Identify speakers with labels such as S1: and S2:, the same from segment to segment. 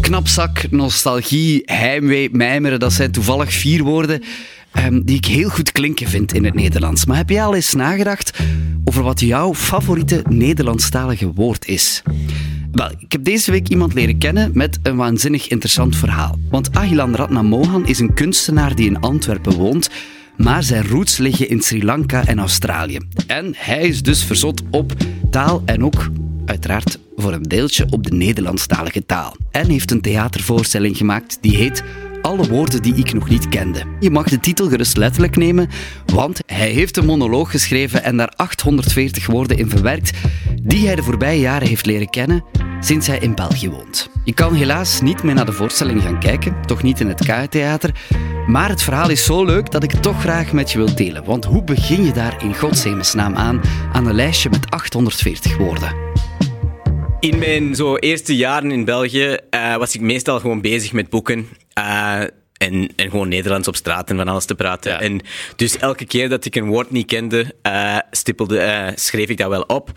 S1: Knapzak, nostalgie, heimwee, mijmeren, dat zijn toevallig vier woorden ehm, die ik heel goed klinken vind in het Nederlands. Maar heb jij al eens nagedacht over wat jouw favoriete Nederlandstalige woord is? Wel, ik heb deze week iemand leren kennen met een waanzinnig interessant verhaal. Want Ahilan Ratnamohan is een kunstenaar die in Antwerpen woont, maar zijn roots liggen in Sri Lanka en Australië. En hij is dus verzot op taal en ook uiteraard voor een deeltje op de Nederlandstalige taal. En heeft een theatervoorstelling gemaakt die heet Alle woorden die ik nog niet kende. Je mag de titel gerust letterlijk nemen, want hij heeft een monoloog geschreven en daar 840 woorden in verwerkt die hij de voorbije jaren heeft leren kennen sinds hij in België woont. Je kan helaas niet meer naar de voorstelling gaan kijken, toch niet in het KU-theater, maar het verhaal is zo leuk dat ik het toch graag met je wil delen. Want hoe begin je daar in godshemelsnaam aan, aan een lijstje met 840 woorden?
S2: In mijn zo eerste jaren in België uh, was ik meestal gewoon bezig met boeken. Uh, en, en gewoon Nederlands op straat en van alles te praten.
S1: Ja.
S2: En dus elke keer dat ik een woord niet kende, uh, stippelde, uh, schreef ik dat wel op.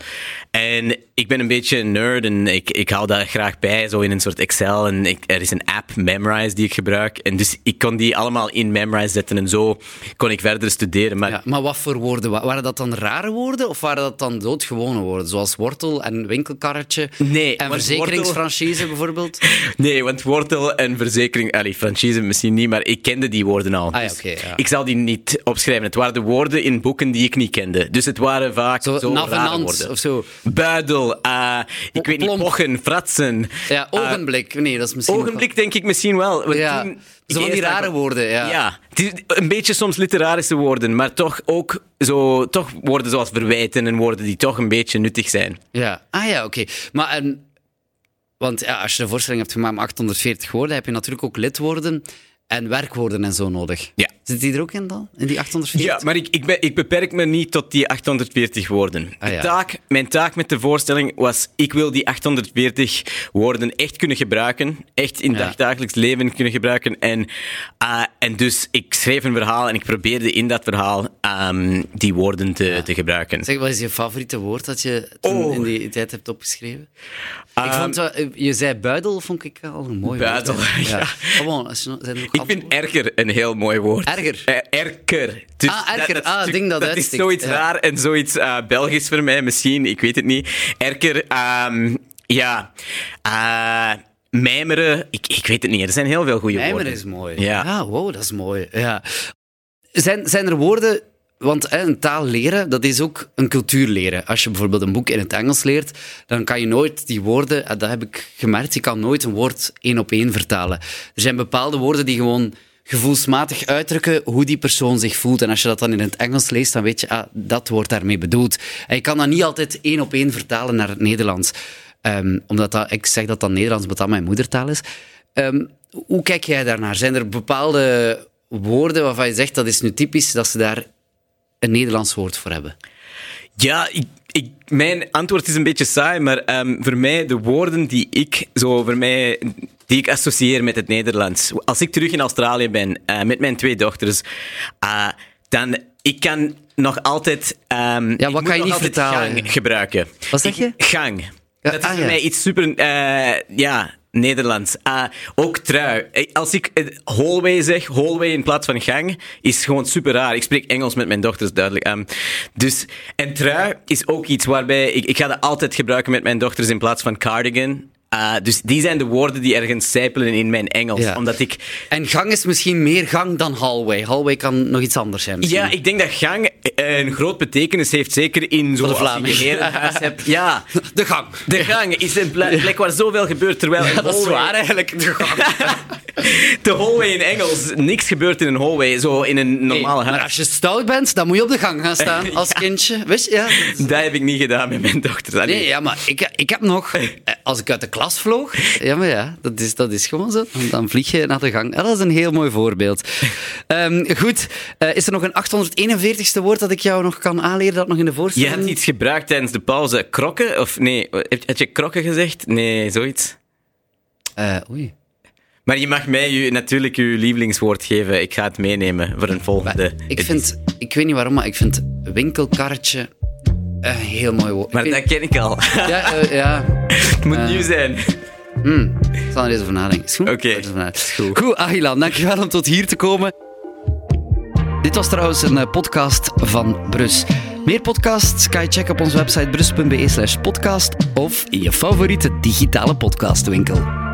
S2: En ik ben een beetje een nerd en ik, ik hou dat graag bij, zo in een soort Excel. En ik, er is een app, Memrise, die ik gebruik. En dus ik kon die allemaal in Memrise zetten en zo kon ik verder studeren. Maar
S1: Ja, maar wat voor woorden? wa- Waren dat dan rare woorden of waren dat dan doodgewone woorden? Zoals wortel en winkelkarretje
S2: Nee,
S1: en verzekeringsfranchise bijvoorbeeld?
S2: Nee, want wortel en verzekering, allee, franchise misschien niet, maar ik kende die woorden al.
S1: Ah ja,
S2: Dus
S1: ja.
S2: Ik zal die niet opschrijven. Het waren de woorden in boeken die ik niet kende. Dus het waren vaak zo,
S1: Zo, navenant of zo.
S2: Buidel, eh, ik weet niet, pochen, fratsen.
S1: Ja, ogenblik. Nee, dat is misschien...
S2: Ogenblik denk ik misschien wel. want
S1: Ja,
S2: toen-
S1: zo van die rare woorden, ja.
S2: Ja, het is een beetje soms literarische woorden, maar toch ook zo, toch woorden zoals verwijten en woorden die toch een beetje nuttig zijn.
S1: Ja. Ah ja, oké. Maar en... Want ja, als je een voorstelling hebt gemaakt met 840 woorden, heb je natuurlijk ook lidwoorden en werkwoorden en zo nodig.
S2: Ja.
S1: Zit die er ook in dan? In die 840?
S2: Ja, maar ik, ik, ben, ik beperk me niet tot die 840 woorden.
S1: Ah, ja.
S2: Taak, mijn taak met de voorstelling was, ik wil die 840 woorden echt kunnen gebruiken, echt in
S1: Ja.
S2: dagdagelijks leven kunnen gebruiken. En, ah, en dus ik schreef een verhaal en ik probeerde in dat verhaal ehm, die woorden te, te gebruiken.
S1: Zeg, wat is je favoriete woord dat je toen
S2: Oh.
S1: in die tijd hebt opgeschreven? ik
S2: Ehm,
S1: vond wel, je zei buidel, vond ik al een mooi
S2: Buidel,
S1: woord. hè.
S2: ja.
S1: Gewoon, zijn er nog
S2: Ik vind erger een heel mooi woord.
S1: Erger?
S2: Eh, erker. Dus
S1: Ah, erger. Ah, het ding dat
S2: Dat is zoiets
S1: Ja.
S2: raar en zoiets eh, Belgisch voor mij misschien. Ik weet het niet. Erker, ehm, ja. eh, mijmeren, ik, ik weet het niet. Er zijn heel veel goede
S1: Mijmeren
S2: woorden.
S1: is mooi.
S2: Ja.
S1: wow, dat is mooi. Ja. Zijn, zijn er woorden... Want een taal leren, dat is ook een cultuur leren. Als je bijvoorbeeld een boek in het Engels leert, dan kan je nooit die woorden... Dat heb ik gemerkt, je kan nooit een woord één op één vertalen. Er zijn bepaalde woorden die gewoon gevoelsmatig uitdrukken hoe die persoon zich voelt. En als je dat dan in het Engels leest, dan weet je, ah, dat wordt daarmee bedoeld. En je kan dat niet altijd één op één vertalen naar het Nederlands. Ehm, omdat dat, ik zeg dat dan Nederlands, omdat dat mijn moedertaal is. Ehm, hoe kijk jij daarnaar? Zijn er bepaalde woorden waarvan je zegt dat is nu typisch dat ze daar een Nederlands woord voor hebben?
S2: Ja, ik, ik, mijn antwoord is een beetje saai, maar ehm, voor mij de woorden die ik zo voor mij die ik associeer met het Nederlands. Als ik terug in Australië ben eh, met mijn twee dochters, eh, dan ik kan nog altijd. ehm, ik
S1: wat kan je
S2: nog
S1: niet
S2: altijd
S1: vertalen?
S2: Gang gebruiken.
S1: Wat zeg je?
S2: Gang.
S1: Ja,
S2: dat is
S1: ah,
S2: voor
S1: ja.
S2: mij iets super. eh, ja. Nederlands. Ook trui. Als ik eh, hallway zeg, hallway in plaats van gang, is gewoon super raar. Ik spreek Engels met mijn dochters, duidelijk. Ehm, dus, en trui is ook iets waarbij ik, ik ga dat altijd gebruiken met mijn dochters in plaats van cardigan. Ah, dus die zijn de woorden die ergens zijpelen in mijn Engels.
S1: Ja.
S2: Omdat ik
S1: En gang is misschien meer gang dan hallway. Hallway kan nog iets anders zijn. misschien.
S2: Ja, ik denk dat gang eh, een groot betekenis heeft, zeker in zo
S1: de
S2: als je
S1: Vlaming.
S2: een herenhuis hebt. Ja,
S1: De gang.
S2: de gang is een ple- plek waar zoveel gebeurt, terwijl
S1: Ja, dat is waar eigenlijk. De gang.
S2: De hallway in Engels, niks gebeurt in een hallway, zo in een normale
S1: Nee,
S2: huis.
S1: als je stout bent, dan moet je op de gang gaan staan als kindje. Wist je? Ja, dat is-
S2: Dat heb ik niet gedaan met mijn dochters. Allee.
S1: Nee, ja, maar ik, ik heb nog... eh, Als ik uit de klas vloog... Ja, maar ja, dat is, dat is gewoon zo. Dan, vlieg je naar de gang. Ja, dat is een heel mooi voorbeeld. Ehm, goed, eh, is er nog een 841ste woord dat ik jou nog kan aanleren, dat nog in de
S2: Je
S1: voorstelling...
S2: had iets gebruikt tijdens de pauze. Krokken? Of nee, heb- had je krokken gezegd? Nee, zoiets.
S1: Eh, oei.
S2: Maar je mag mij je, natuurlijk je lievelingswoord geven. Ik ga het meenemen voor een volgende.
S1: Ik vind... Ik weet niet waarom, maar ik vind winkelkarretje een heel mooi woord.
S2: Maar
S1: Ik
S2: dat ken ik al.
S1: Ja, eh, ja.
S2: het moet
S1: Eh.
S2: nieuw zijn.
S1: Hmm, ik zal er eens over nadenken.
S2: Oké,
S1: nadenken.
S2: goed.
S1: Goed, Agilan, dankjewel om tot hier te komen. Dit was trouwens een eh, podcast van Brus. Meer podcasts kan je checken op onze website brus.be slash podcast of in je favoriete digitale podcastwinkel.